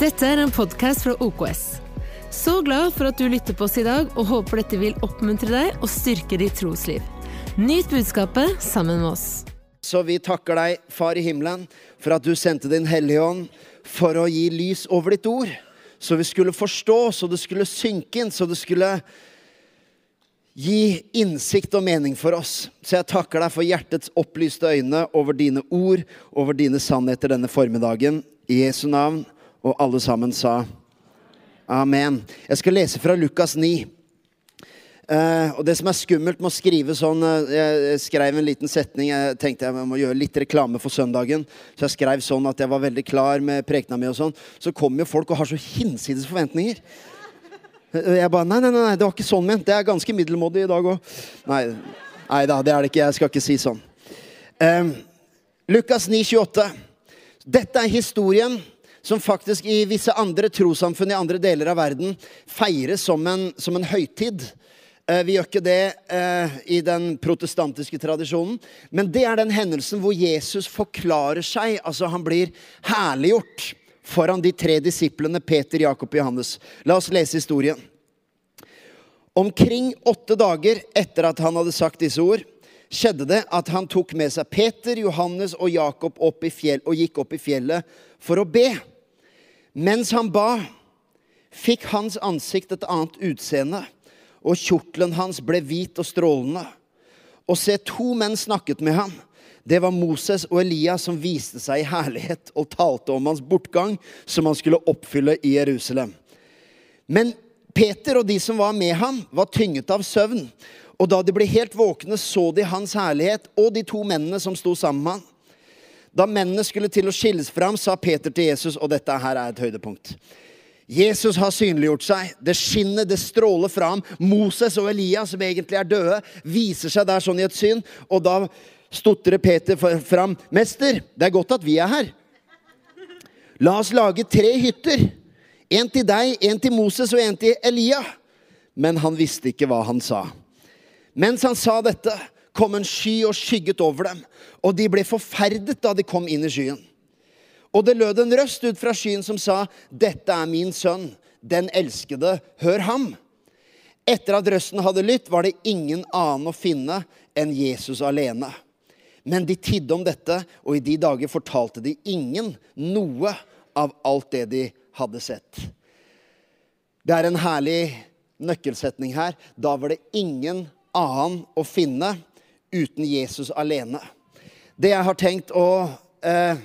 Dette er en podkast fra OKS. Så glad for at du lytter på oss i dag, og håper dette vil oppmuntre deg og styrke ditt trosliv. Nyt budskapet sammen med oss. Så vi takker deg, Far i himmelen, for at du sendte Din Hellige Ånd for å gi lys over ditt ord. Så vi skulle forstå, så det skulle synke inn, så det skulle gi innsikt og mening for oss. Så jeg takker deg for hjertets opplyste øyne over dine ord, over dine sannheter denne formiddagen. I Jesu navn. Og alle sammen sa amen. Jeg skal lese fra Lukas 9. Uh, og det som er skummelt med å skrive sånn uh, Jeg skrev en liten setning. Jeg tenkte jeg må gjøre litt reklame for søndagen. Så jeg skrev sånn at jeg var veldig klar med prekena mi og sånn. Så kommer jo folk og har så hinsides forventninger. Uh, Jeg bare Nei, nei, nei, det var ikke sånn ment. Det er ganske middelmådig i dag òg. Nei, nei da, det er det ikke. Jeg skal ikke si sånn. Eh, Lukas 9, 28. Dette er historien som faktisk i visse andre trossamfunn i andre deler av verden feires som en, som en høytid. Eh, Vi gjør ikke det eh, i den protestantiske tradisjonen, men det er den hendelsen hvor Jesus forklarer seg. Altså, han blir herliggjort foran de tre disiplene Peter, Jakob og Johannes. La oss lese historien. Omkring åtte dager etter at han hadde sagt disse ord, skjedde det at han tok med seg Peter, Johannes og Jakob opp i fjell, og gikk opp i fjellet for å be. Mens han ba, fikk hans ansikt et annet utseende, og kjortelen hans ble hvit og strålende. Og se, to menn snakket med ham. Det var Moses og Elia som viste seg i herlighet og talte om hans bortgang, som han skulle oppfylle i Jerusalem. Men Peter og de som var med ham, var tynget av søvn. Og da de ble helt våkne, så de hans herlighet og de to mennene som sto sammen med han. Da mennene skulle til å skilles fra ham, sa Peter til Jesus, og dette her er et høydepunkt. Jesus har synliggjort seg. Det skinner, det stråler fra ham. Moses og Elia, som egentlig er døde, viser seg der sånn i et syn. Og da stotrer Peter fram. 'Mester, det er godt at vi er her.' 'La oss lage tre hytter. En til deg, en til Moses og en til Elia.' Men han visste ikke hva han sa. Mens han sa dette, kom en sky og skygget over dem, og de ble forferdet da de kom inn i skyen. Og det lød en røst ut fra skyen som sa, 'Dette er min sønn, den elskede, hør ham.' Etter at røsten hadde lytt, var det ingen annen å finne enn Jesus alene. Men de tidde om dette, og i de dager fortalte de ingen noe av alt det de hadde sett. Det er en herlig nøkkelsetning her. Da var det ingen annen å finne uten Jesus alene. Det jeg har tenkt å eh,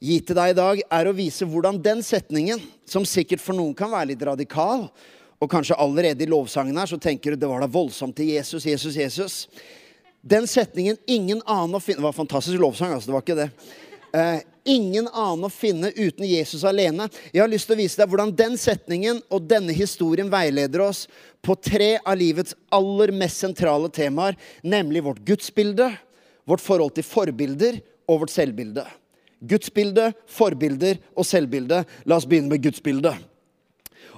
gi til deg i dag, er å vise hvordan den setningen, som sikkert for noen kan være litt radikal, og kanskje allerede i lovsangen her så tenker du det var da voldsomt til Jesus, Jesus, Jesus. Den setningen 'ingen annen å finne' Det var fantastisk lovsang, altså. Det var ikke det. Eh, ingen annen å finne uten Jesus alene. Jeg har lyst til å vise deg hvordan den setningen og denne historien veileder oss på tre av livets aller mest sentrale temaer, nemlig vårt gudsbilde, vårt forhold til forbilder og vårt selvbilde. Gudsbilde, forbilder og selvbilde. La oss begynne med gudsbildet.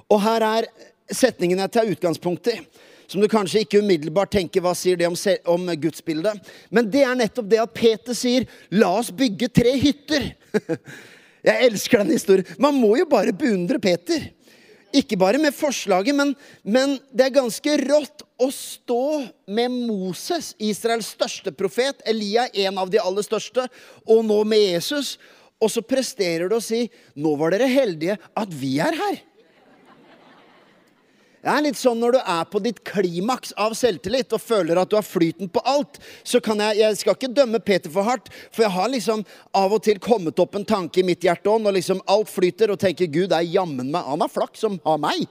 Og her er setningen jeg tar utgangspunkt i som du kanskje ikke umiddelbart tenker hva sier det om, om gudsbildet. Men det er nettopp det at Peter sier 'la oss bygge tre hytter'. Jeg elsker den historien. Man må jo bare beundre Peter. Ikke bare med forslaget, men, men det er ganske rått å stå med Moses, Israels største profet, Elia, en av de aller største, og nå med Jesus. Og så presterer du å si 'nå var dere heldige at vi er her'. Det er litt sånn Når du er på ditt klimaks av selvtillit og føler at du har flyten på alt, så kan jeg Jeg skal ikke dømme Peter for hardt, for jeg har liksom av og til kommet opp en tanke i mitt hjerte òg, når liksom alt flyter, og tenker Gud er jammen meg Han har flaks som har meg.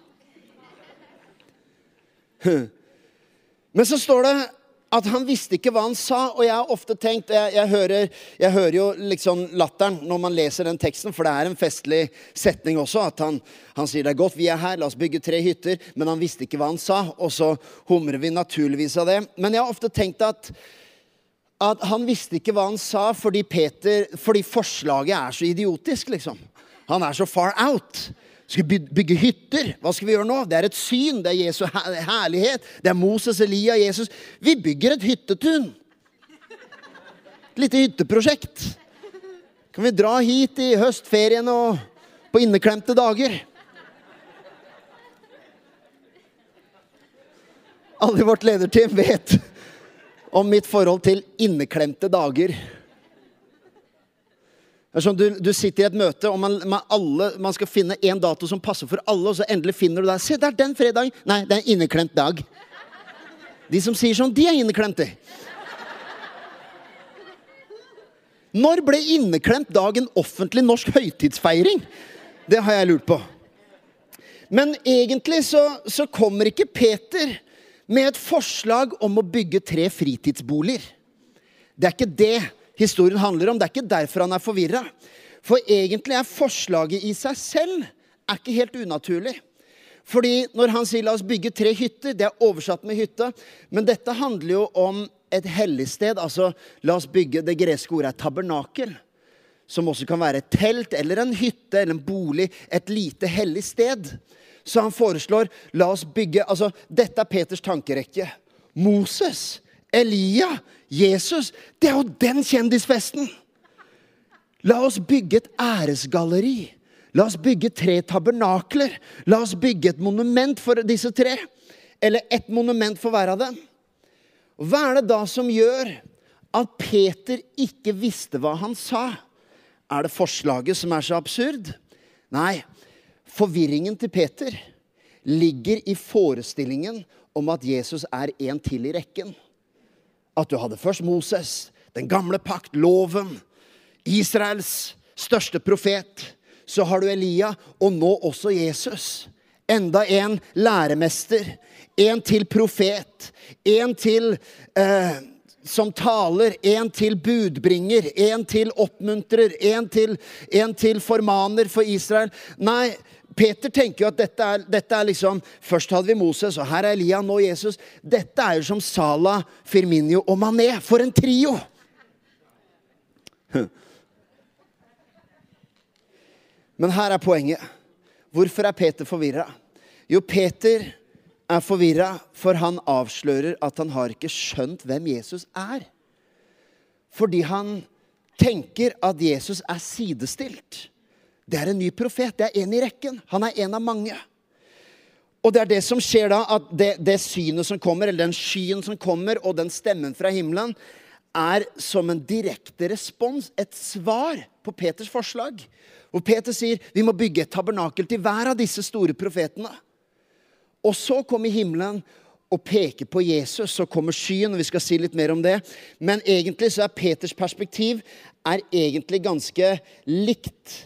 Men så står det at han visste ikke hva han sa. Og jeg har ofte tenkt Jeg, jeg, hører, jeg hører, jo liksom latteren når man leser den teksten, for det er en festlig setning også. At han, han, sier det er godt, vi er her, la oss bygge tre hytter. Men han visste ikke hva han sa, og så humrer vi naturligvis av det. Men jeg har ofte tenkt at, at han visste ikke hva han sa fordi, Peter, fordi forslaget er så idiotisk, liksom. Han er så far out skal bygge hytter. Hva skal vi gjøre nå? Det er et syn. Det er Jesu herlighet. Det er Moses, Elia, Jesus. Vi bygger et hyttetun. Et lite hytteprosjekt. Kan vi dra hit i høstferien og på inneklemte dager. Alle i vårt lederteam vet om mitt forhold til inneklemte dager. Sånn, du, du sitter i et møte, og man, man, alle, man skal finne én dato som passer for alle, og så endelig finner du deg Se, det er den fredagen! Nei, det er en inneklemt dag. De som sier sånn, de er inneklemte. Når ble inneklemt dag en offentlig norsk høytidsfeiring? Det har jeg lurt på. Men egentlig så, så kommer ikke Peter med et forslag om å bygge tre fritidsboliger. Det er ikke det historien handler om. Det er ikke derfor han er forvirra. For egentlig er forslaget i seg selv er ikke helt unaturlig. Fordi når han sier 'la oss bygge tre hytter', det er oversatt med hytte, men dette handler jo om et helligsted. Altså, la oss bygge Det greske ordet er tabernakel. Som også kan være et telt eller en hytte eller en bolig. Et lite hellig sted. Så han foreslår la oss bygge altså Dette er Peters tankerekke. Moses, Elia, Jesus. Det er jo den kjendisfesten! La oss bygge et æresgalleri. La oss bygge tre tabernakler. La oss bygge et monument for disse tre. Eller ett monument for hver av dem. Hva er det da som gjør at Peter ikke visste hva han sa? Er det forslaget som er så absurd? Nei. Forvirringen til Peter ligger i forestillingen om at Jesus er en til i rekken. At du hadde først Moses, den gamle pakt, loven, Israels største profet. Så har du Elia, og nå også Jesus. Enda en læremester. En til profet. En til eh, som taler. En til budbringer. En til oppmuntrer. En til, en til formaner for Israel. Nei, Peter tenker jo at dette er, dette er, liksom Først hadde vi Moses, og her er Elia, nå Jesus. Dette er jo som Sala, Firminio og Mané. For en trio! Men her er poenget. Hvorfor er Peter forvirra? Jo, Peter er forvirra, for han avslører at han har ikke skjønt hvem Jesus er. Fordi han tenker at Jesus er sidestilt. Det er en ny profet. Det er en i rekken. Han er en av mange. Og det er det som skjer da, at det, det synet som kommer, eller den skyen som kommer, og den stemmen fra himmelen, er som en direkte respons, et svar på Peters forslag. Hvor Peter sier vi må bygge et tabernakel til hver av disse store profetene. Og så kommer himmelen og peker på Jesus. Så kommer skyen, og vi skal si litt mer om det. Men egentlig så er Peters perspektiv er egentlig ganske likt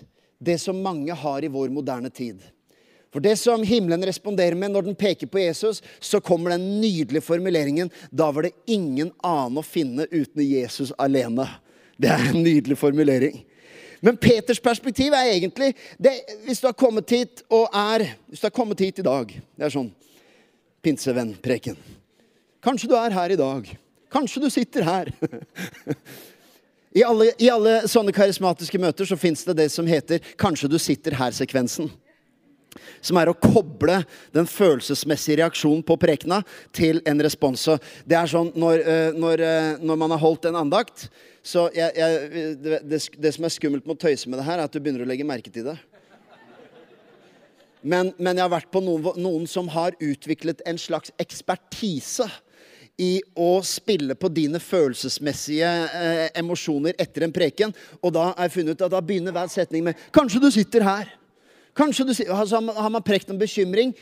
det som mange har i vår moderne tid. For det som himmelen responderer med når den peker på Jesus, så kommer den nydelige formuleringen Da var det ingen annen å finne uten Jesus alene. Det er en nydelig formulering. Men Peters perspektiv er egentlig det, Hvis du har kommet hit og er Hvis du har kommet hit i dag Det er sånn pinsevennpreken. Kanskje du er her i dag. Kanskje du sitter her. I alle, I alle sånne karismatiske møter så fins det det som heter 'kanskje du sitter her'-sekvensen som er å koble den følelsesmessige reaksjonen på prekena til en respons. Det er sånn når, eh, når, eh, når man har holdt en andakt så jeg, jeg, det, det, som er skummelt med å tøyse med det her, er at du begynner å legge merke til det. Men, men jeg har vært på noen, noen som har utviklet en slags ekspertise i å spille på dine følelsesmessige eh, emosjoner etter en preken. Og da har jeg funnet ut at da begynner hver setning med 'Kanskje du sitter her'. Kanskje du, altså, har man prekt om bekymring,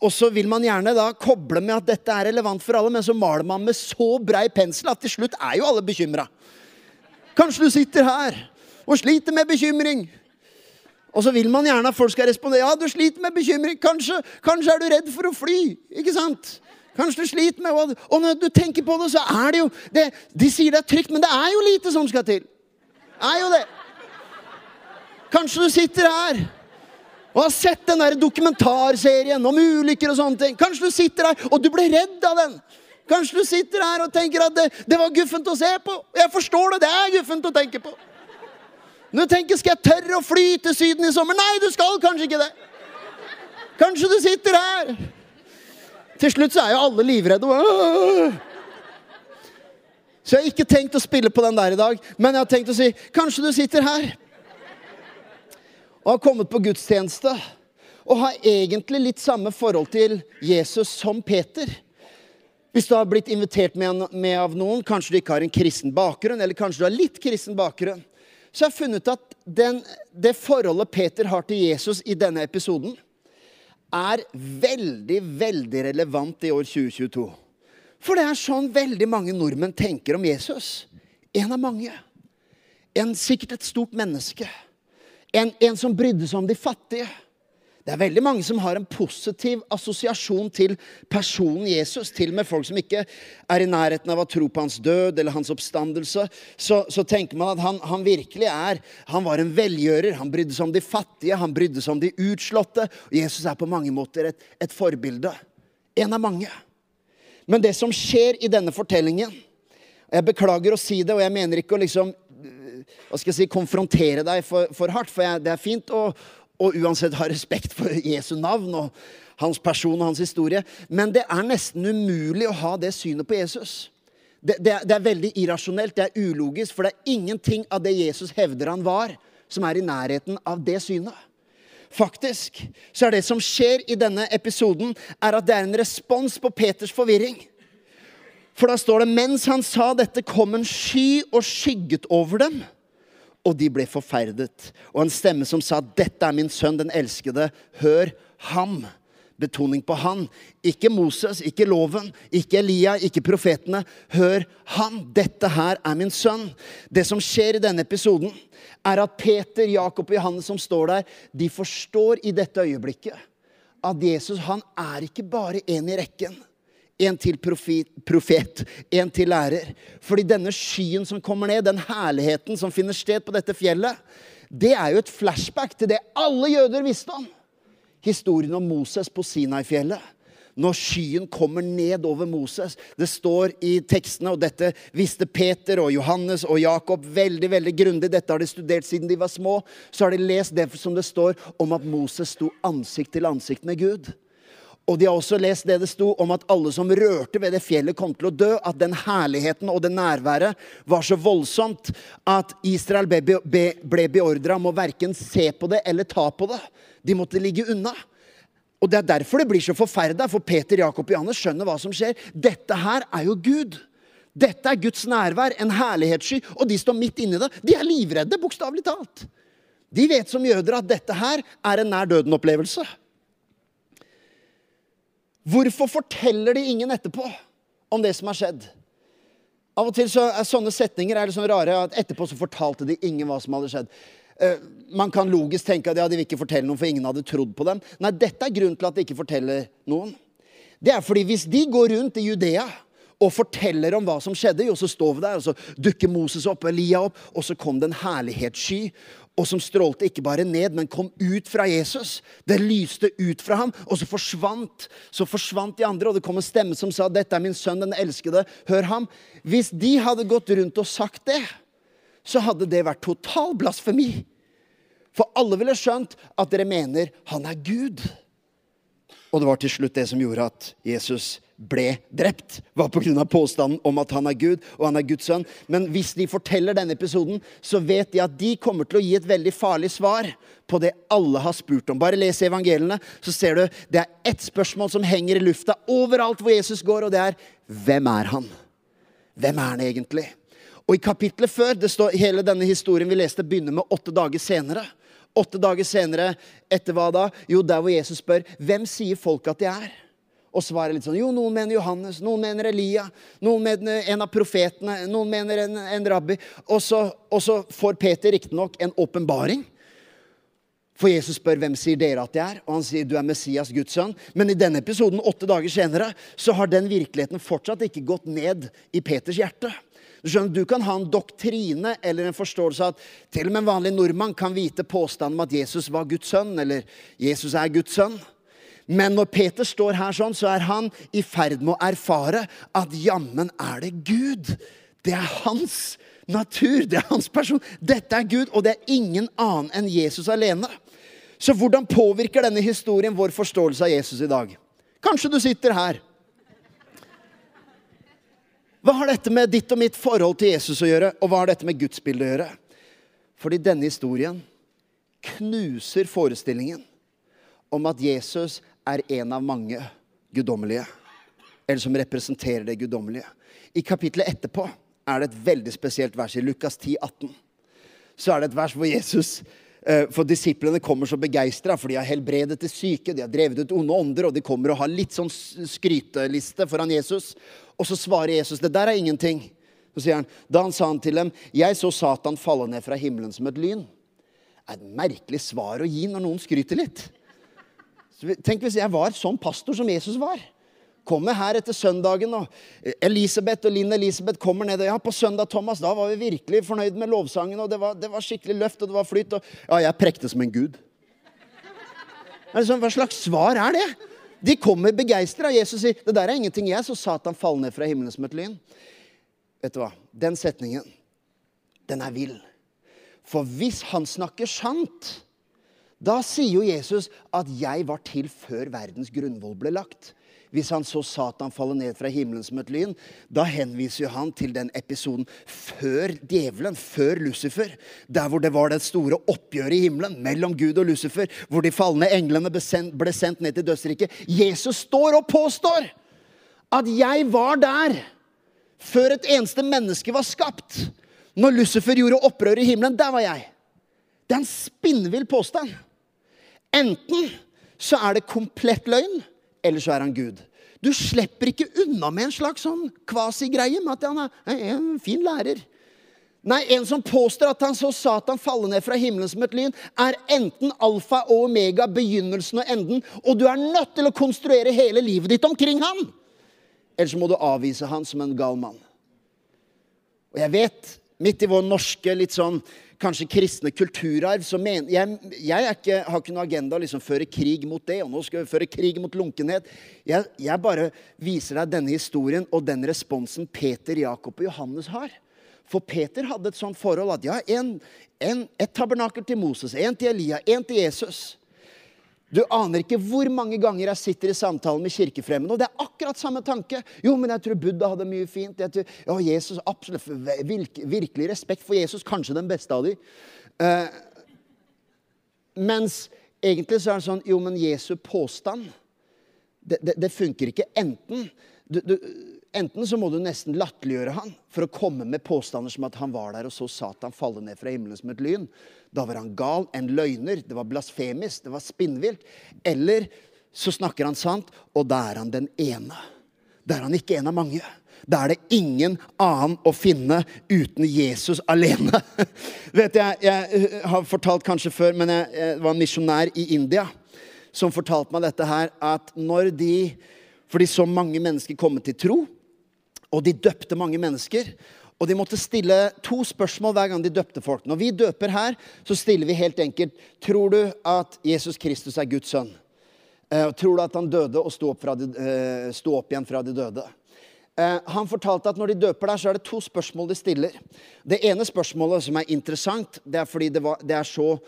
og så vil man gjerne da koble med at dette er relevant for alle, men så maler man med så brei pensel at til slutt er jo alle bekymra. Kanskje du sitter her og sliter med bekymring. Og så vil man gjerne at folk skal respondere. Ja, du sliter med bekymring. Kanskje, kanskje er du redd for å fly. Ikke sant? Kanskje du sliter med Og når du tenker på det, så er det jo det, De sier det er trygt, men det er jo lite som skal til. Er jo det. Kanskje du sitter her og har sett den der dokumentarserien om ulykker og sånne ting. Kanskje du sitter her og du ble redd av den. Kanskje du sitter her og tenker at det, det var guffent å se på. Jeg forstår det. Det er guffent å tenke på. Nå du tenker skal jeg tørre å fly til Syden i sommer? Nei, du skal kanskje ikke det. Kanskje du sitter her. Til slutt så er jo alle livredde. Så jeg har ikke tenkt å spille på den der i dag, men jeg har tenkt å si kanskje du sitter her. Og har kommet på gudstjeneste og har egentlig litt samme forhold til Jesus som Peter. Hvis du har blitt invitert med, av noen, kanskje du ikke har en kristen bakgrunn, eller kanskje du har litt kristen bakgrunn, så har jeg funnet at den, det forholdet Peter har til Jesus i denne episoden, er veldig, veldig relevant i år 2022. For det er sånn veldig mange nordmenn tenker om Jesus. En av mange. En, sikkert et stort menneske. En, en som brydde seg om de fattige. Det er veldig mange som har en positiv assosiasjon til personen Jesus. Til og med folk som ikke er i nærheten av å tro på hans død eller hans oppstandelse. Så, så tenker man at han, han, virkelig er Han var en velgjører. Han brydde seg om de fattige, han brydde seg om de utslåtte. Og Jesus er på mange måter et, et forbilde. En av mange. Men det som skjer i denne fortellingen Jeg beklager å si det, og jeg mener ikke å liksom hva skal jeg si, konfrontere deg for, for hardt, for jeg, det er fint å, og uansett ha respekt for Jesu navn og hans person og hans historie. Men det er nesten umulig å ha det synet på Jesus. Det, det, det, er veldig irrasjonelt, det er ulogisk, for det er ingenting av det Jesus hevder han var, som er i nærheten av det synet. Faktisk så er det som skjer i denne episoden, er at det er en respons på Peters forvirring. For da står det mens han sa dette, kom en sky og skygget over dem og de ble forferdet. Og en stemme som sa, 'Dette er min sønn, den elskede. Hør ham.' Betoning på han. Ikke Moses, ikke loven, ikke Elia, ikke profetene. Hør han. Dette her er min sønn. Det som skjer i denne episoden, er at Peter, Jakob og Johannes som står der, de forstår i dette øyeblikket at Jesus han er ikke bare en i rekken en til profet, profet, en til lærer. Fordi denne skyen som kommer ned, den herligheten som finner sted på dette fjellet, det er jo et flashback til det alle jøder visste om. Historien om Moses på Sinai-fjellet. Når skyen kommer ned over Moses. Det står i tekstene, og dette visste Peter og Johannes og Jakob veldig veldig grundig. Dette har de studert siden de var små. Så har de lest det som det står om at Moses sto ansikt til ansikt med Gud. Og de har også lest det det sto om at alle som rørte ved det fjellet, kom til å dø. At den herligheten og det nærværet var så voldsomt at Israel ble, be, ble beordra om å verken se på det eller ta på det. De måtte ligge unna. Og Det er derfor det blir så forferda, for Peter, Jakob og Johannes skjønner hva som skjer. Dette her er jo Gud. Dette er Guds nærvær, en herlighetssky, og de står midt inni det. De er livredde, bokstavelig talt. De vet som jøder at dette her er en nær døden-opplevelse. Hvorfor forteller de ingen etterpå om det som har skjedd? Av og til så er sånne setninger er sånn rare at etterpå så fortalte de ingen hva som hadde skjedd. Uh, man kan logisk tenke at ja, de vil ikke fortelle noen, for ingen hadde trodd på dem. Nei, dette er grunnen til at de ikke forteller noen. Det er fordi hvis de går rundt i Judea og forteller om hva som skjedde, jo, så står vi der, og så dukker Moses opp Elia opp, og så kom det en herlighetssky og som strålte ikke bare ned, men kom ut fra Jesus. Det lyste ut fra ham, og så forsvant så forsvant de andre. Og det kom en stemme som sa, 'Dette er min sønn, den elskede. Hør ham.' Hvis de hadde gått rundt og sagt det, så hadde det vært total blasfemi. For alle ville skjønt at dere mener han er Gud. Og det var til slutt det som gjorde at Jesus ble drept, var pga. påstanden om at han er Gud og han er Guds sønn. Men hvis de forteller denne episoden, så vet de at de kommer til å gi et veldig farlig svar på det alle har spurt om. Bare les evangeliene, så ser du det er ett spørsmål som henger i lufta overalt hvor Jesus går, og det er hvem er han? Hvem er han egentlig? Og i kapitlet før, det står hele denne historien vi leste, begynner med åtte dager senere. Åtte dager senere, etter hva da? Jo, der hvor Jesus spør hvem sier folk at de er? Og svaret litt sånn Jo, noen mener Johannes, noen mener Elia, noen mener en av profetene, noen mener en, en rabbi. Og så, og så får Peter riktignok en åpenbaring. For Jesus spør hvem sier dere at jeg er, og han sier du er Messias, Guds sønn. Men i denne episoden, åtte dager senere, så har den virkeligheten fortsatt ikke gått ned i Peters hjerte. Du skjønner, du kan ha en doktrine eller en forståelse av at til og med en vanlig nordmann kan vite påstanden om at Jesus var Guds sønn, eller Jesus er Guds sønn. Men når Peter står her sånn, så er han i ferd med å erfare at jammen er det Gud. Det er hans natur, det er hans person. Dette er Gud, og det er ingen annen enn Jesus alene. Så hvordan påvirker denne historien vår forståelse av Jesus i dag? Kanskje du sitter her. Hva har dette med ditt og mitt forhold til Jesus å gjøre, og hva har dette med gudsbildet å gjøre? Fordi denne historien knuser forestillingen om at Jesus er en av mange guddommelige. Eller som representerer det guddommelige. I kapittelet etterpå er det et veldig spesielt vers. I Lukas 10, 18. Så er det et vers hvor Jesus eh, For disiplene kommer så begeistra, for de har helbredet det syke, de har drevet ut onde ånder, og de kommer og har litt sånn skryteliste foran Jesus. Og så svarer Jesus det der er ingenting. Så sier han, Da han sa han til dem, 'Jeg så Satan falle ned fra himmelen som et lyn'. Det er et merkelig svar å gi når noen skryter litt. Tenk hvis jeg var sånn pastor som Jesus var. Kommer her etter søndagen, og Elisabeth og Linn Elisabeth kommer ned. Ja, på søndag, Thomas, da var vi virkelig fornøyd med lovsangen, og det var, det var skikkelig løft, og det var flyt. Og, ja, jeg prekte som en gud. Hva slags svar er det? De kommer begeistra. Jesus sier det der er ingenting jeg så Satan faller ned fra himmelen som et lyn. Vet du hva? Den setningen, den er vill. For hvis han snakker sant, da sier jo Jesus at 'jeg var til før verdens grunnvoll ble lagt'. Hvis han så Satan falle ned fra himmelen som et lyn, da henviser jo han til den episoden før djevelen, før Lucifer. Der hvor det var det store oppgjøret i himmelen mellom Gud og Lucifer. Hvor de falne englene ble sendt, ned til dødsriket. Jesus står og påstår at 'jeg var der' før et eneste menneske var skapt. Når Lucifer gjorde opprør i himmelen, der var jeg. Det er en spinnvill påstand. Enten så er det komplett løgn, eller så er han Gud. Du slipper ikke unna med en slags sånn kvasigreie med at han er en fin lærer. Nei, en som påstår at han så Satan falle ned fra himmelen som et lyn, er enten alfa og omega, begynnelsen og enden, og du er nødt til å konstruere hele livet ditt omkring han. Eller så må du avvise han som en gal mann. Og jeg vet, midt i vår norske litt sånn kanskje kristne kulturarv. Så men, jeg, jeg ikke, har ikke noen agenda å liksom føre krig mot det, og nå skal vi føre krig mot lunkenhet. Jeg, jeg bare viser deg denne historien og den responsen Peter, Jakob og Johannes har. For Peter hadde et sånt forhold at ja, en, en, et tabernakel til Moses, en til Elia, en til Jesus. Du aner ikke hvor mange ganger jeg sitter i samtalen med kirkefremmede, og det er akkurat samme tanke. Jo, men jeg tror Buddha hadde mye fint. Jeg tror, ja, Jesus, absolutt, Virkelig respekt for Jesus. Kanskje den beste av dem. Uh, mens egentlig så er det sånn Jo, men Jesu påstand, det, det, det funker ikke. Enten du, du, Enten så må du nesten latterliggjøre han for å komme med påstander som at han var der og så Satan falle ned fra himmelen som et lyn. Da var han gal, en løgner, det var blasfemisk, det var spinnvilt. Eller så snakker han sant, og da er han den ene. Da er han ikke en av mange. Da er det ingen annen å finne uten Jesus alene. Vet Jeg jeg har fortalt kanskje før, men jeg, jeg var en misjonær i India som fortalte meg dette her, at når de Fordi så mange mennesker kommer til tro, og de døpte mange mennesker. Og de måtte stille to spørsmål hver gang de døpte folk. Når vi døper her, så stiller vi helt enkelt Tror du at Jesus Kristus er Guds sønn? Eh, tror du at han døde og sto opp, de, eh, sto opp igjen fra de døde? Eh, han fortalte at når de døper der, så er det to spørsmål de stiller. Det ene spørsmålet som er interessant, det er fordi det, var, det er så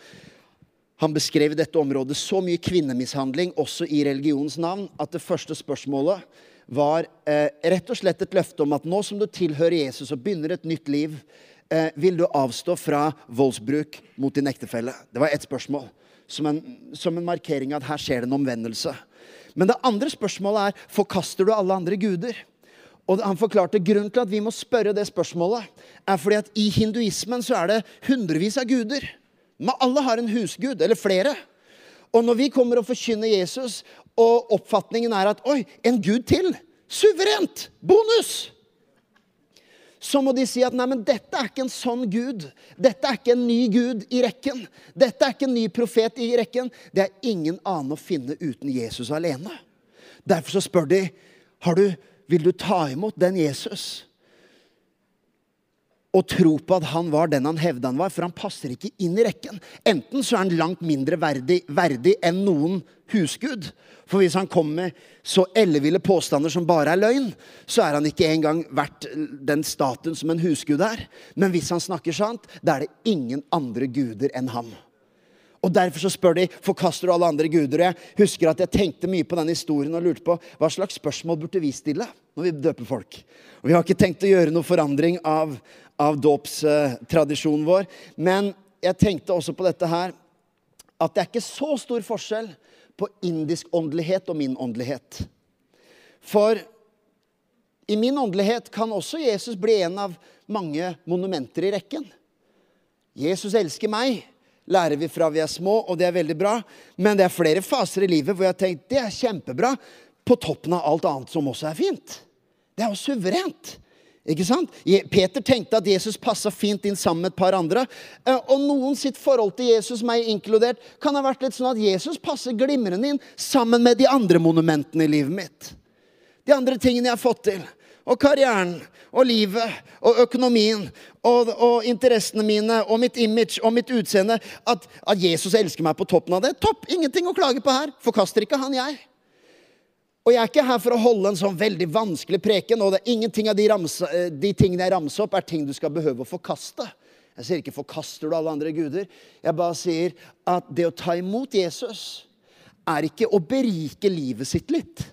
han beskrev i dette området så mye kvinnemishandling, også i religionens navn, at det første spørsmålet var eh, rett og slett et løfte om at nå som du tilhører Jesus og begynner et nytt liv, eh, vil du avstå fra voldsbruk mot din ektefelle? Det var ett spørsmål. Som en, som en markering av at her skjer det en omvendelse. Men det andre spørsmålet er forkaster du alle andre guder? Og han forklarte Grunnen til at vi må spørre det spørsmålet, er fordi at i hinduismen så er det hundrevis av guder. Men alle har en husgud, eller flere. Og når vi kommer og forkynner Jesus, og oppfatningen er at Oi, en gud til! Suverent! Bonus! Så må de si at nei, men dette er ikke en sånn gud. Dette er ikke en ny gud i rekken. Dette er ikke en ny profet i rekken. Det er ingen annen å finne uten Jesus alene. Derfor så spør de har du, vil du ta imot den Jesus og tro på at han var den han hevda han var, for han passer ikke inn i rekken. Enten så er han langt mindre verdig, verdig enn noen husgud. For hvis han kommer med så elleville påstander som bare er løgn, så er han ikke engang verdt den statuen som en husgud er. Men hvis han snakker sant, da er det ingen andre guder enn ham. Og Derfor så spør de forkaster du alle andre guder. Jeg husker at jeg tenkte mye på den historien og lurte på hva slags spørsmål burde vi stille når vi døper folk. Og Vi har ikke tenkt å gjøre noe forandring av, av dåpstradisjonen vår. Men jeg tenkte også på dette her. at det er ikke så stor forskjell på indisk åndelighet og min åndelighet. For i min åndelighet kan også Jesus bli en av mange monumenter i rekken. Jesus elsker meg, lærer vi fra vi er små, og det er veldig bra. Men det er flere faser i livet hvor jeg har tenkt det er kjempebra, på toppen av alt annet som også er fint. Det er jo suverent. Ikke sant? Peter tenkte at Jesus passa fint inn sammen med et par andre. Eh, og noen sitt forhold til Jesus, meg inkludert, kan ha vært litt sånn at Jesus passer glimrende inn sammen med de andre monumentene i livet mitt. De andre tingene jeg har fått til. Og karrieren og livet og økonomien og, og, interessene mine og mitt image og mitt utseende. At, at, Jesus elsker meg på toppen av det. Topp! Ingenting å klage på her. Forkaster ikke han, jeg. Og jeg er ikke her for å holde en sånn veldig vanskelig preken. Og det er ingenting av de, ramse, de tingene jeg ramser opp, er ting du skal behøve å forkaste. Jeg sier ikke 'forkaster du alle andre guder'. Jeg bare sier at det å ta imot Jesus er ikke å berike livet sitt litt.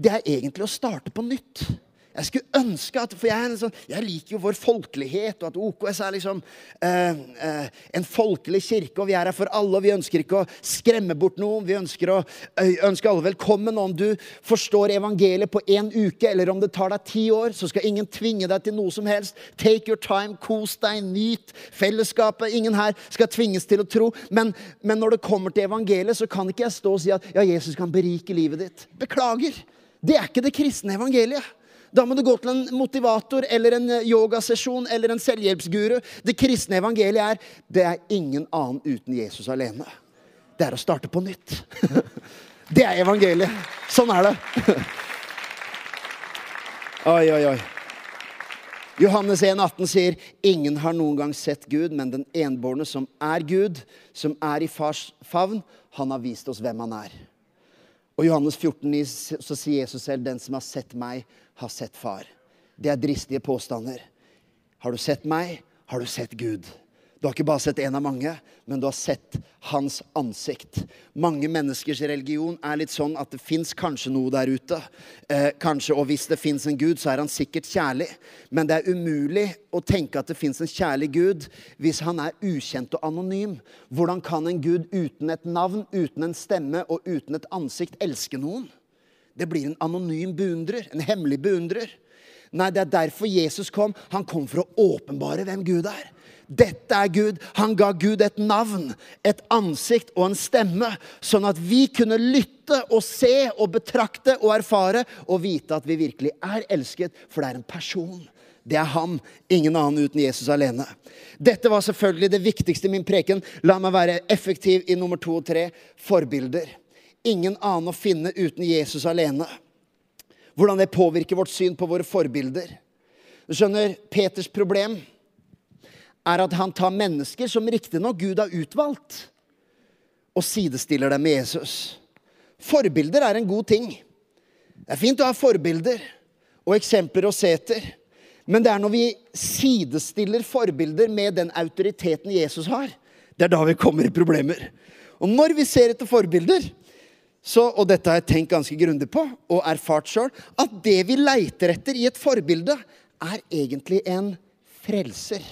Det er egentlig å starte på nytt. Jeg skulle ønske at For jeg, sånn, jeg liker jo vår folkelighet, og at OKS er liksom eh, eh, en folkelig kirke, og vi er her for alle, og vi ønsker ikke å skremme bort noen. Vi ønsker å ønske alle velkommen. Om du forstår evangeliet på én uke, eller om det tar deg ti år, så skal ingen tvinge deg til noe som helst. Take your time, kos deg, nyt fellesskapet. Ingen her skal tvinges til å tro. Men, men når det kommer til evangeliet, så kan ikke jeg stå og si at ja, Jesus kan berike livet ditt. Beklager. Det er ikke det kristne evangeliet. Da må du gå til en motivator eller en eh, yogasesjon eller en selvhjelpsguru. Det kristne evangeliet er det er ingen annen uten Jesus alene. Det er å starte på nytt. Det er evangeliet. Sånn er det. Oi, oi, oi. Johannes 1, 18 sier, 'Ingen har noen gang sett Gud, men den enbårne som er Gud, som er i fars favn, han har vist oss hvem han er.' Og i Johannes 14 så sier Jesus selv, 'Den som har sett meg, har sett far'. Det er dristige påstander. Har du sett meg, har du sett Gud. Du har ikke bare sett en av mange, men du har sett hans ansikt. Mange menneskers religion er litt sånn at det fins kanskje noe der ute. Eh, kanskje, Og hvis det fins en gud, så er han sikkert kjærlig. Men det er umulig å tenke at det fins en kjærlig gud hvis han er ukjent og anonym. Hvordan kan en gud uten et navn, uten en stemme og uten et ansikt elske noen? Det blir en anonym beundrer, en hemmelig beundrer. Nei, det er derfor Jesus kom. Han kom for å åpenbare hvem Gud er. Dette er Gud. Han ga Gud et navn, et ansikt og en stemme, sånn at vi kunne lytte og se og betrakte og erfare og vite at vi virkelig er elsket, for det er en person. Det er han, ingen annen uten Jesus alene. Dette var selvfølgelig det viktigste i min preken. La meg være effektiv i nummer to og tre forbilder. Ingen annen å finne uten Jesus alene. Hvordan det påvirker vårt syn på våre forbilder. Du skjønner, Peters problem er at han tar mennesker som riktignok Gud har utvalgt, og sidestiller dem med Jesus. Forbilder er en god ting. Det er fint å ha forbilder og eksempler å se etter. Men det er når vi sidestiller forbilder med den autoriteten Jesus har, det er da vi kommer i problemer. Og når vi ser etter forbilder, så, og dette har jeg tenkt ganske grundig på og erfart sjøl, at det vi leiter etter i et forbilde, er egentlig en frelser.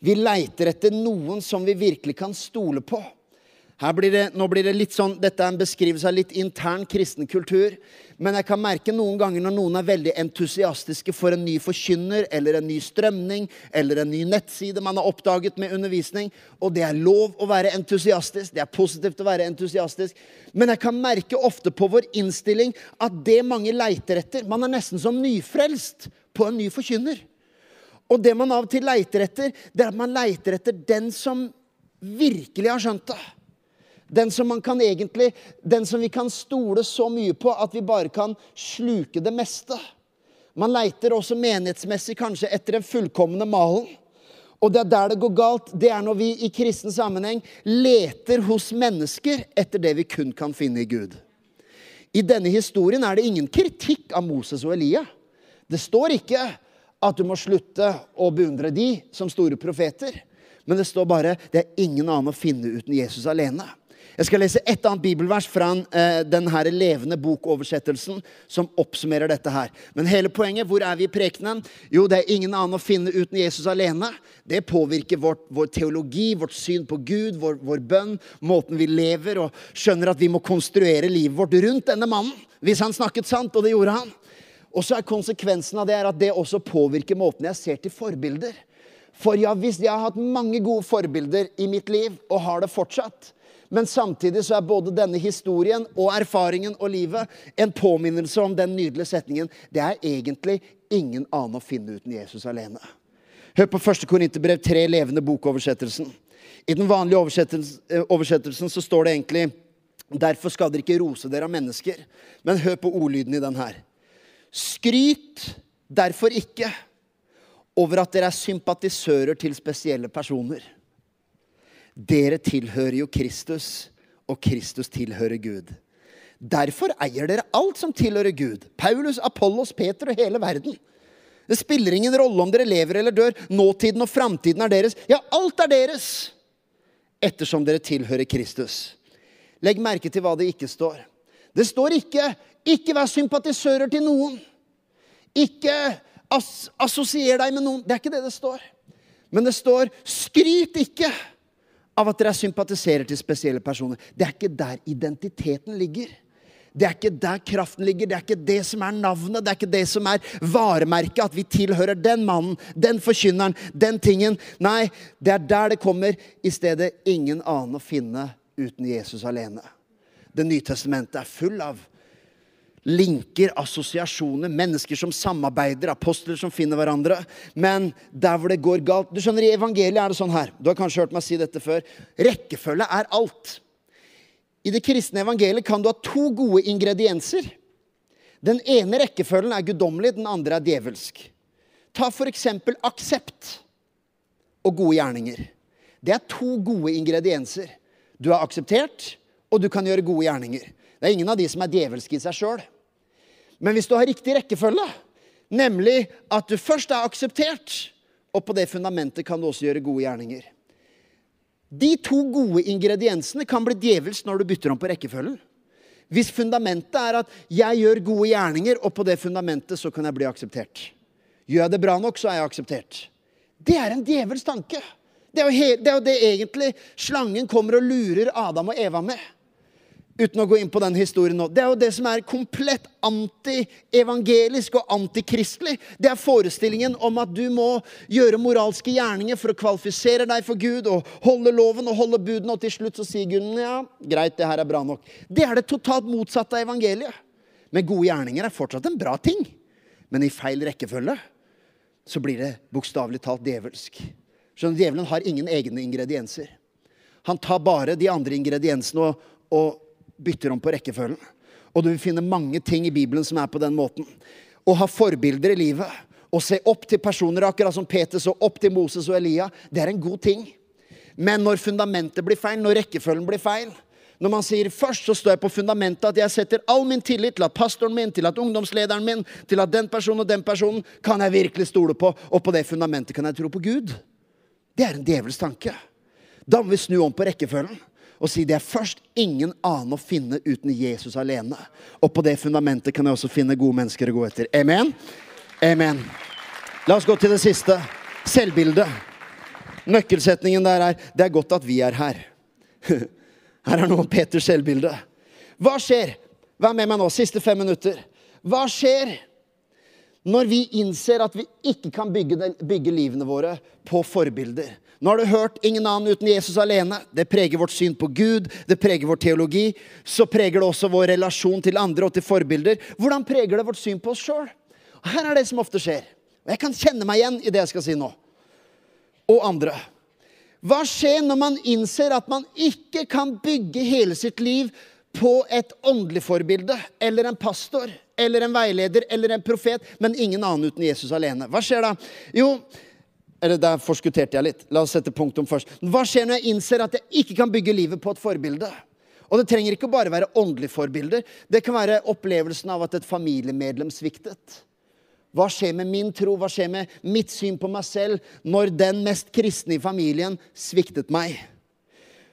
Vi leiter etter noen som vi virkelig kan stole på. Blir det, nå blir det litt sånn, Dette er en beskrivelse av litt intern kristen kultur. Men jeg kan merke noen ganger når noen er veldig entusiastiske for en ny forkynner eller en ny strømning eller en ny nettside man har oppdaget med undervisning. Og det er lov å være entusiastisk. Det er positivt å være entusiastisk. Men jeg kan merke ofte på vår innstilling at det mange leiter etter Man er nesten som nyfrelst på en ny forkynner. Og det man av og til leiter etter, det er at man leiter etter den som virkelig har skjønt det. Den som, egentlig, den som vi kan stole så mye på at vi bare kan sluke det meste. Man leiter også menighetsmessig kanskje etter den fullkomne malen. Og det er der det går galt. Det er når vi i kristen sammenheng leter hos mennesker etter det vi kun kan finne i Gud. I denne historien er det ingen kritikk av Moses og Elia. Det står ikke at du må slutte å beundre de som store profeter. Men det står bare det er ingen annen å finne uten Jesus alene. Jeg skal lese et annet bibelvers fra denne levende bokoversettelsen som oppsummerer dette her. Men hele poenget, hvor er vi i prekenen? Jo, det er ingen annen å finne uten Jesus alene. Det påvirker vårt, vår teologi, vårt syn på Gud, vår, vår bønn, måten vi lever, og skjønner at vi må konstruere livet vårt rundt denne mannen. Hvis han snakket sant, og det gjorde han. Og så er konsekvensen av det at det også påvirker måten jeg ser til forbilder. For ja, hvis jeg har hatt mange gode forbilder i mitt liv, og har det fortsatt, men samtidig så er både denne historien og erfaringen og livet en påminnelse om den nydelige setningen Det er egentlig ingen annen å finne uten Jesus alene. Hør på 1. Korinterbrev 3, levende bokoversettelsen. I den vanlige eh, oversettelsen så står det egentlig Derfor skal dere ikke rose dere av mennesker. Men hør på ordlyden i den her. Skryt derfor ikke over at dere er sympatisører til spesielle personer. Dere tilhører jo Kristus, og Kristus tilhører Gud. Derfor eier dere alt som tilhører Gud. Paulus, Apollos, Peter og hele verden. Det spiller ingen rolle om dere lever eller dør. Nåtiden og framtiden er deres. Ja, alt er deres! Ettersom dere tilhører Kristus. Legg merke til hva det ikke står. Det står ikke 'ikke vær sympatisører til noen'. Ikke as assosier deg med noen. Det er ikke det det står. Men det står 'skryt ikke' av at dere sympatiserer til spesielle personer. Det er ikke der identiteten ligger. Det er ikke der kraften ligger, det er ikke det som er navnet, det er ikke det som er varemerket, at vi tilhører den mannen, den forkynneren, den tingen. Nei, det er der det kommer. I stedet ingen annen å finne uten Jesus alene. Det nye testamentet er full av linker, assosiasjoner, mennesker som samarbeider, apostler som finner hverandre. Men der hvor det går galt Du skjønner, I evangeliet er det sånn her. Du har kanskje hørt meg si dette før. Rekkefølge er alt. I det kristne evangeliet kan du ha to gode ingredienser. Den ene rekkefølgen er guddommelig, den andre er djevelsk. Ta f.eks. aksept og gode gjerninger. Det er to gode ingredienser. Du er akseptert, og du kan gjøre gode gjerninger. Det er ingen av de som er djevelske i seg sjøl. Men hvis du har riktig rekkefølge, nemlig at du først er akseptert, og på det fundamentet kan du også gjøre gode gjerninger. De to gode ingrediensene kan bli djevelsk når du bytter om på rekkefølgen. Hvis fundamentet er at jeg gjør gode gjerninger, og på det fundamentet så kan jeg bli akseptert. Gjør jeg det bra nok, så er jeg akseptert. Det er en djevels tanke. Det er, jo det egentlig slangen kommer og lurer Adam og Eva med uten å gå inn på den historien nå. Det er jo det som er komplett anti-evangelisk og antikristelig. Det er forestillingen om at du må gjøre moralske gjerninger for å kvalifisere deg for Gud og holde loven og holde budene, og til slutt så sier Gud ja, greit, det her er bra nok. Det er det totalt motsatte av evangeliet. Men gode gjerninger er fortsatt en bra ting. Men i feil rekkefølge så blir det bokstavelig talt djevelsk. Skjønner, Djevelen har ingen egne ingredienser. Han tar bare de andre ingrediensene og, og bytter om på rekkefølgen. Og du vil finne mange ting i Bibelen som er på den måten. Å ha forbilder i livet, å se opp til personer akkurat som Peter så opp til Moses og Elia, det er en god ting. Men når fundamentet blir feil, når rekkefølgen blir feil Når man sier først så står jeg på fundamentet at jeg setter all min tillit til at pastoren min, til at ungdomslederen min, til at den personen og den personen kan jeg virkelig stole på, og på det fundamentet kan jeg tro på Gud. Det er en djevels tanke. Da må vi snu om på rekkefølgen og si det er først ingen annen å finne uten Jesus alene. Og på det fundamentet kan jeg også finne gode mennesker å gå etter. Amen? Amen. La oss gå til det siste. Selvbildet. Nøkkelsetningen der er 'Det er godt at vi er her'. Her er noe om Peters selvbilde. Hva skjer? Vær med meg nå, siste fem minutter. Hva skjer når vi innser at vi ikke kan bygge, bygge livene våre på forbilder? Nå har du hørt 'ingen annen uten Jesus alene'. Det preger vårt syn på Gud, det preger vår teologi. Så preger det også vår relasjon til andre og til forbilder. Hvordan preger det vårt syn på oss sjøl? Her er det som ofte skjer. Og jeg kan kjenne meg igjen i det jeg skal si nå. Og andre. Hva skjer når man innser at man ikke kan bygge hele sitt liv på et åndelig forbilde eller en pastor eller en veileder eller en profet, men ingen annen uten Jesus alene? Hva skjer da? Jo, eller der forskutterte jeg litt. La oss sette punktum først. Hva skjer når jeg innser at jeg ikke kan bygge livet på et forbilde? Og det trenger ikke bare være åndelige forbilder. Det kan være opplevelsen av at et familiemedlem sviktet. Hva skjer med min tro, hva skjer med mitt syn på meg selv når den mest kristne i familien sviktet meg?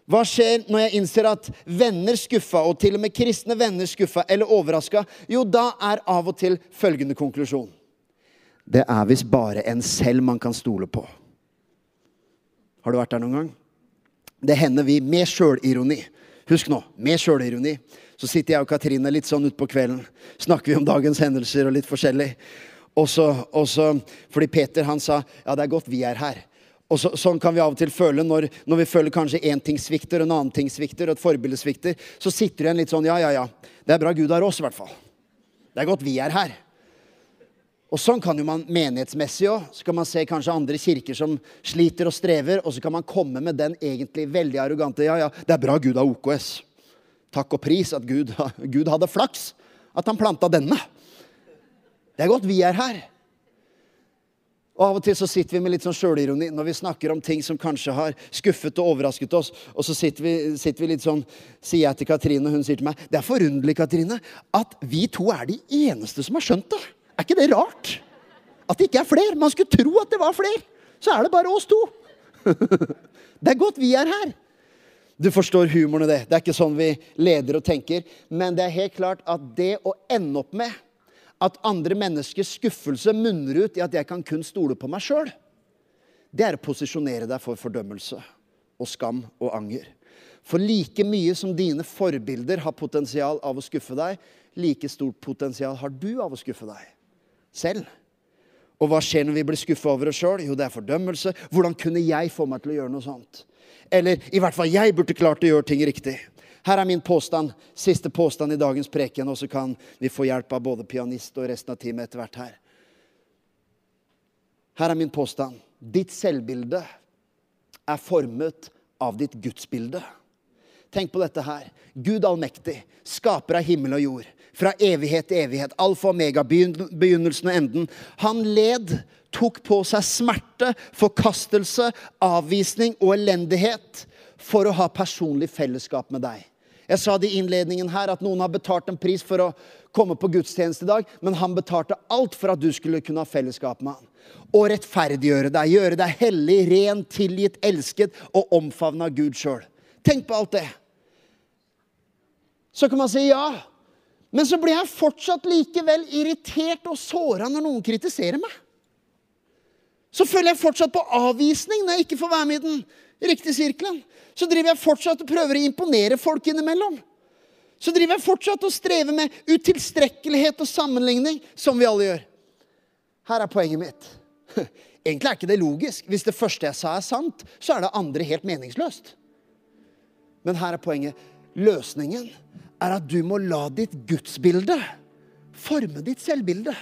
Hva skjer når jeg innser at venner skuffa, og til og med kristne venner skuffa eller overraska? Jo, da er av og til følgende konklusjon. Det er visst bare en selv man kan stole på. Har du vært der noen gang? Det hender vi med sjølironi. Husk nå, med sjølironi. Så sitter jeg og Katrine litt sånn utpå kvelden. Snakker vi om dagens hendelser og litt forskjellig. Og så, fordi Peter han sa ja, det er godt vi er her. Og så, Sånn kan vi av og til føle når, når vi føler kanskje én ting svikter, og en annen ting svikter, og et forbilde svikter. Så sitter du igjen litt sånn Ja, ja, ja. Det er bra Gud har oss, i hvert fall. Det er godt vi er her. Og sånn kan jo man menighetsmessig òg. Så kan man se kanskje andre kirker som sliter og strever, og så kan man komme med den egentlig veldig arrogante Ja, ja, det er bra Gud har OKS. Takk og pris at Gud, Gud hadde flaks. At han planta denne. Det er godt vi er her. Og Av og til så sitter vi med litt sånn sjølironi når vi snakker om ting som kanskje har skuffet og overrasket oss. Og så sitter vi, sitter vi litt sånn, sier jeg til Katrine, og hun sier til meg Det er forunderlig, Katrine, at vi to er de eneste som har skjønt det. Er ikke det rart? At det ikke er flere. Man skulle tro at det var flere. Så er det bare oss to. det er godt vi er her. Du forstår humoren i det. Det er ikke sånn vi leder og tenker. Men det er helt klart at det å ende opp med at andre menneskers skuffelse munner ut i at jeg kan kun stole på meg sjøl, det er å posisjonere deg for fordømmelse og skam og anger. For like mye som dine forbilder har potensial av å skuffe deg, like stort potensial har du av å skuffe deg selv. Og hva skjer når vi blir skuffa over oss sjøl? Jo, det er fordømmelse. Hvordan kunne jeg få meg til å gjøre noe sånt? Eller i hvert fall jeg burde klart å gjøre ting riktig. Her er min påstand, siste påstand i dagens preken, og så kan vi få hjelp av både pianist og resten av teamet etter hvert her. Her er min påstand. Ditt selvbilde er formet av ditt gudsbilde. Tenk på dette her. Gud allmektig, skaper av himmel og jord. Fra evighet til evighet. Alfa og omega, begynnelsen og enden. Han led, tok på seg smerte, forkastelse, avvisning og elendighet for å ha personlig fellesskap med deg. Jeg sa det i innledningen her at noen har betalt en pris for å komme på gudstjeneste i dag, men han betalte alt for at du skulle kunne ha fellesskap med han. Og rettferdiggjøre deg, gjøre deg hellig, ren, tilgitt, elsket og omfavna Gud sjøl. Tenk på alt det. Så kan man si ja, men så blir jeg fortsatt likevel irritert og såra når noen kritiserer meg. Så føler jeg fortsatt på avvisning når jeg ikke får være med i den riktige sirkelen så driver jeg fortsatt og prøver å imponere folk innimellom. Så driver jeg fortsatt og strever med utilstrekkelighet og sammenligning, som vi alle gjør. Her er poenget mitt. Egentlig er ikke det logisk. Hvis det første jeg sa, er sant, så er det andre helt meningsløst. Men her er poenget. Løsningen er at du må la ditt gudsbilde forme ditt selvbilde.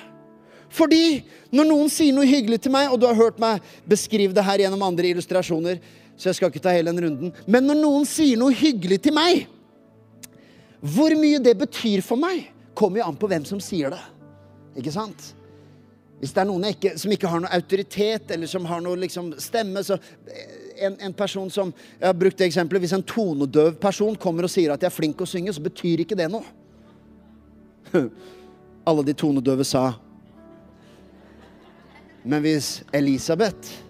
Fordi når noen sier noe hyggelig til meg, og du har hørt meg beskrive det her gjennom andre illustrasjoner, så jeg skal ikke ta hele den runden. Men når noen sier noe hyggelig til meg, hvor mye det betyr for meg, kommer jo an på hvem som sier det. Ikke sant? Hvis det er noen ikke, som ikke har noe autoritet, eller som har noe liksom, stemme så en, en, person som jeg har brukt det eksempelet, Hvis en tonedøv person kommer og sier at jeg er flink å synge, så betyr ikke det noe. Alle de tonedøve sa Men hvis Elisabeth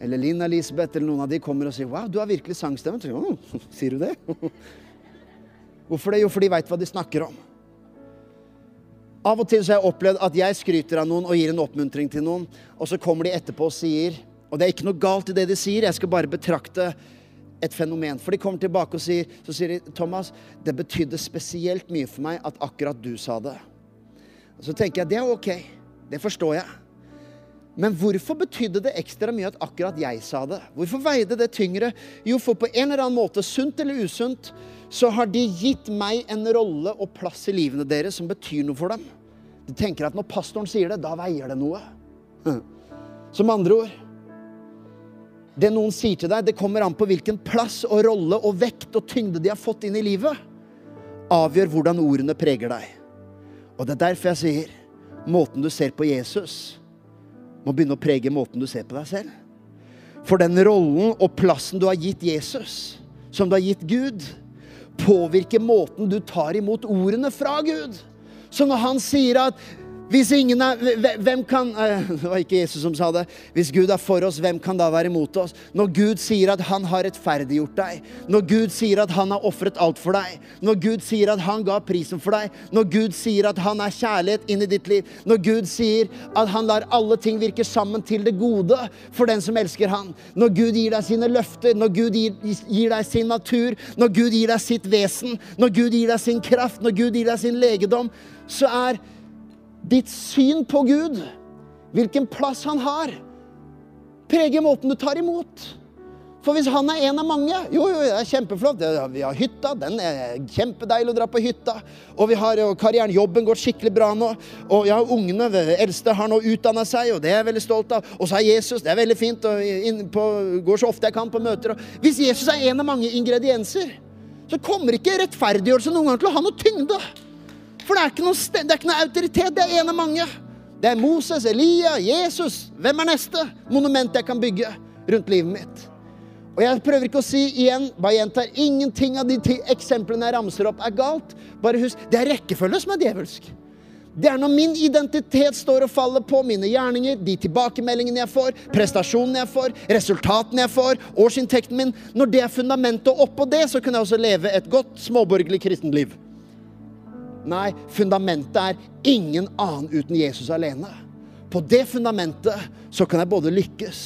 eller Linn Elisabeth eller noen av de kommer og sier 'Wow, du har virkelig sangstemme'. Så, oh, sier du det? Hvorfor det? Jo, for de veit hva de snakker om. Av og til så har jeg opplevd at jeg skryter av noen og gir en oppmuntring til noen, og så kommer de etterpå og sier Og det er ikke noe galt i det de sier, jeg skal bare betrakte et fenomen. For de kommer tilbake og sier, så sier de, 'Thomas, det betydde spesielt mye for meg at akkurat du sa det'. Og så tenker jeg det er ok. Det forstår jeg. Men hvorfor betydde det ekstra mye at akkurat jeg sa det? Hvorfor veide det tyngre? Jo, for på en eller annen måte, sunt eller usunt, så har de gitt meg en rolle og plass i livene deres som betyr noe for dem. De tenker at når pastoren sier det, da veier det noe. Som andre ord Det noen sier til deg, det kommer an på hvilken plass og rolle og vekt og tyngde de har fått inn i livet. Avgjør hvordan ordene preger deg. Og det er derfor jeg sier måten du ser på Jesus må begynne å prege måten du ser på deg selv. For den rollen og plassen du har gitt Jesus, som du har gitt Gud, påvirker måten du tar imot ordene fra Gud. Så når han sier at Hvis ingen er, hvem kan Det var ikke Jesus som sa det. Hvis Gud er for oss, hvem kan da være imot oss? Når Gud sier at han har rettferdiggjort deg, når Gud sier at han har ofret alt for deg, når Gud sier at han ga prisen for deg, når Gud sier at han er kjærlighet inn i ditt liv, når Gud sier at han lar alle ting virke sammen til det gode for den som elsker han, når Gud gir deg sine løfter, når Gud gir, gir deg sin natur, når Gud gir deg sitt vesen, når Gud gir deg sin kraft, når Gud gir deg sin legedom, så er ditt syn på Gud, hvilken plass han har, preger måten du tar imot. For hvis han er en av mange Jo, jo, det er kjempeflott. Vi har hytta. Den er kjempedeilig å dra på hytta. Og vi har jo karrieren, jobben går skikkelig bra nå. Og ja, ungene, eldste, har nå utdanna seg, og det er jeg veldig stolt av. Og så er Jesus. Det er veldig fint. Og på, går så ofte jeg kan på møter. Og hvis Jesus er en av mange ingredienser, så kommer ikke rettferdiggjørelse noen gang til å ha noe tyngde. For det er ikke noe, det er ikke noe autoritet. Det er en av mange. Det er Moses, Elia, Jesus. Hvem er neste monument jeg kan bygge rundt livet mitt? Og jeg prøver ikke å si igjen, bare gjentar, ingenting av de ti eksemplene jeg ramser opp, er galt. Bare husk, det er rekkefølge som er djevelsk. Det er når min identitet står og faller på mine gjerninger, de tilbakemeldingene jeg får, prestasjonene jeg får, resultatene jeg får, årsinntekten min. Når det er fundamentet, oppå det så kunne jeg også leve et godt småborgerlig kristent liv. Nei, fundamentet er ingen annen uten Jesus alene. På det fundamentet så kan jeg både lykkes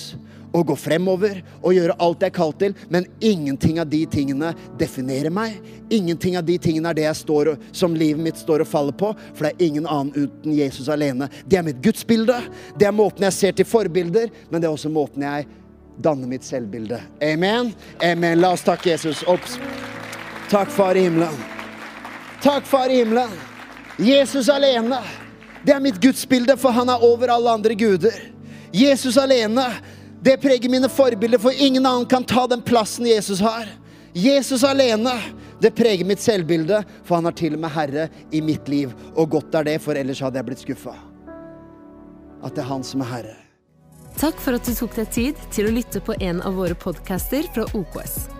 og gå fremover og gjøre alt jeg er kalt til, men ingenting av de tingene definerer meg. Ingenting av de tingene er det står, som livet mitt står og faller på, for det er ingen annen uten Jesus alene. Det er mitt gudsbilde, det er måten jeg ser til forbilder, men det er også måten jeg danner mitt selvbilde. Amen? Amen. La oss takke Jesus. Opps. Takk, Far i himmelen. Takk, Far i himmelen. Jesus alene. Det er mitt gudsbilde, for han er over alle andre guder. Jesus alene. Det preger mine forbilder, for ingen annen kan ta den plassen Jesus har. Jesus alene. Det preger mitt selvbilde, for han er til og med herre i mitt liv. Og godt er det, for ellers hadde jeg blitt skuffa. At det er han som er herre. Takk for at du tok deg tid til å lytte på en av våre podcaster fra OKS.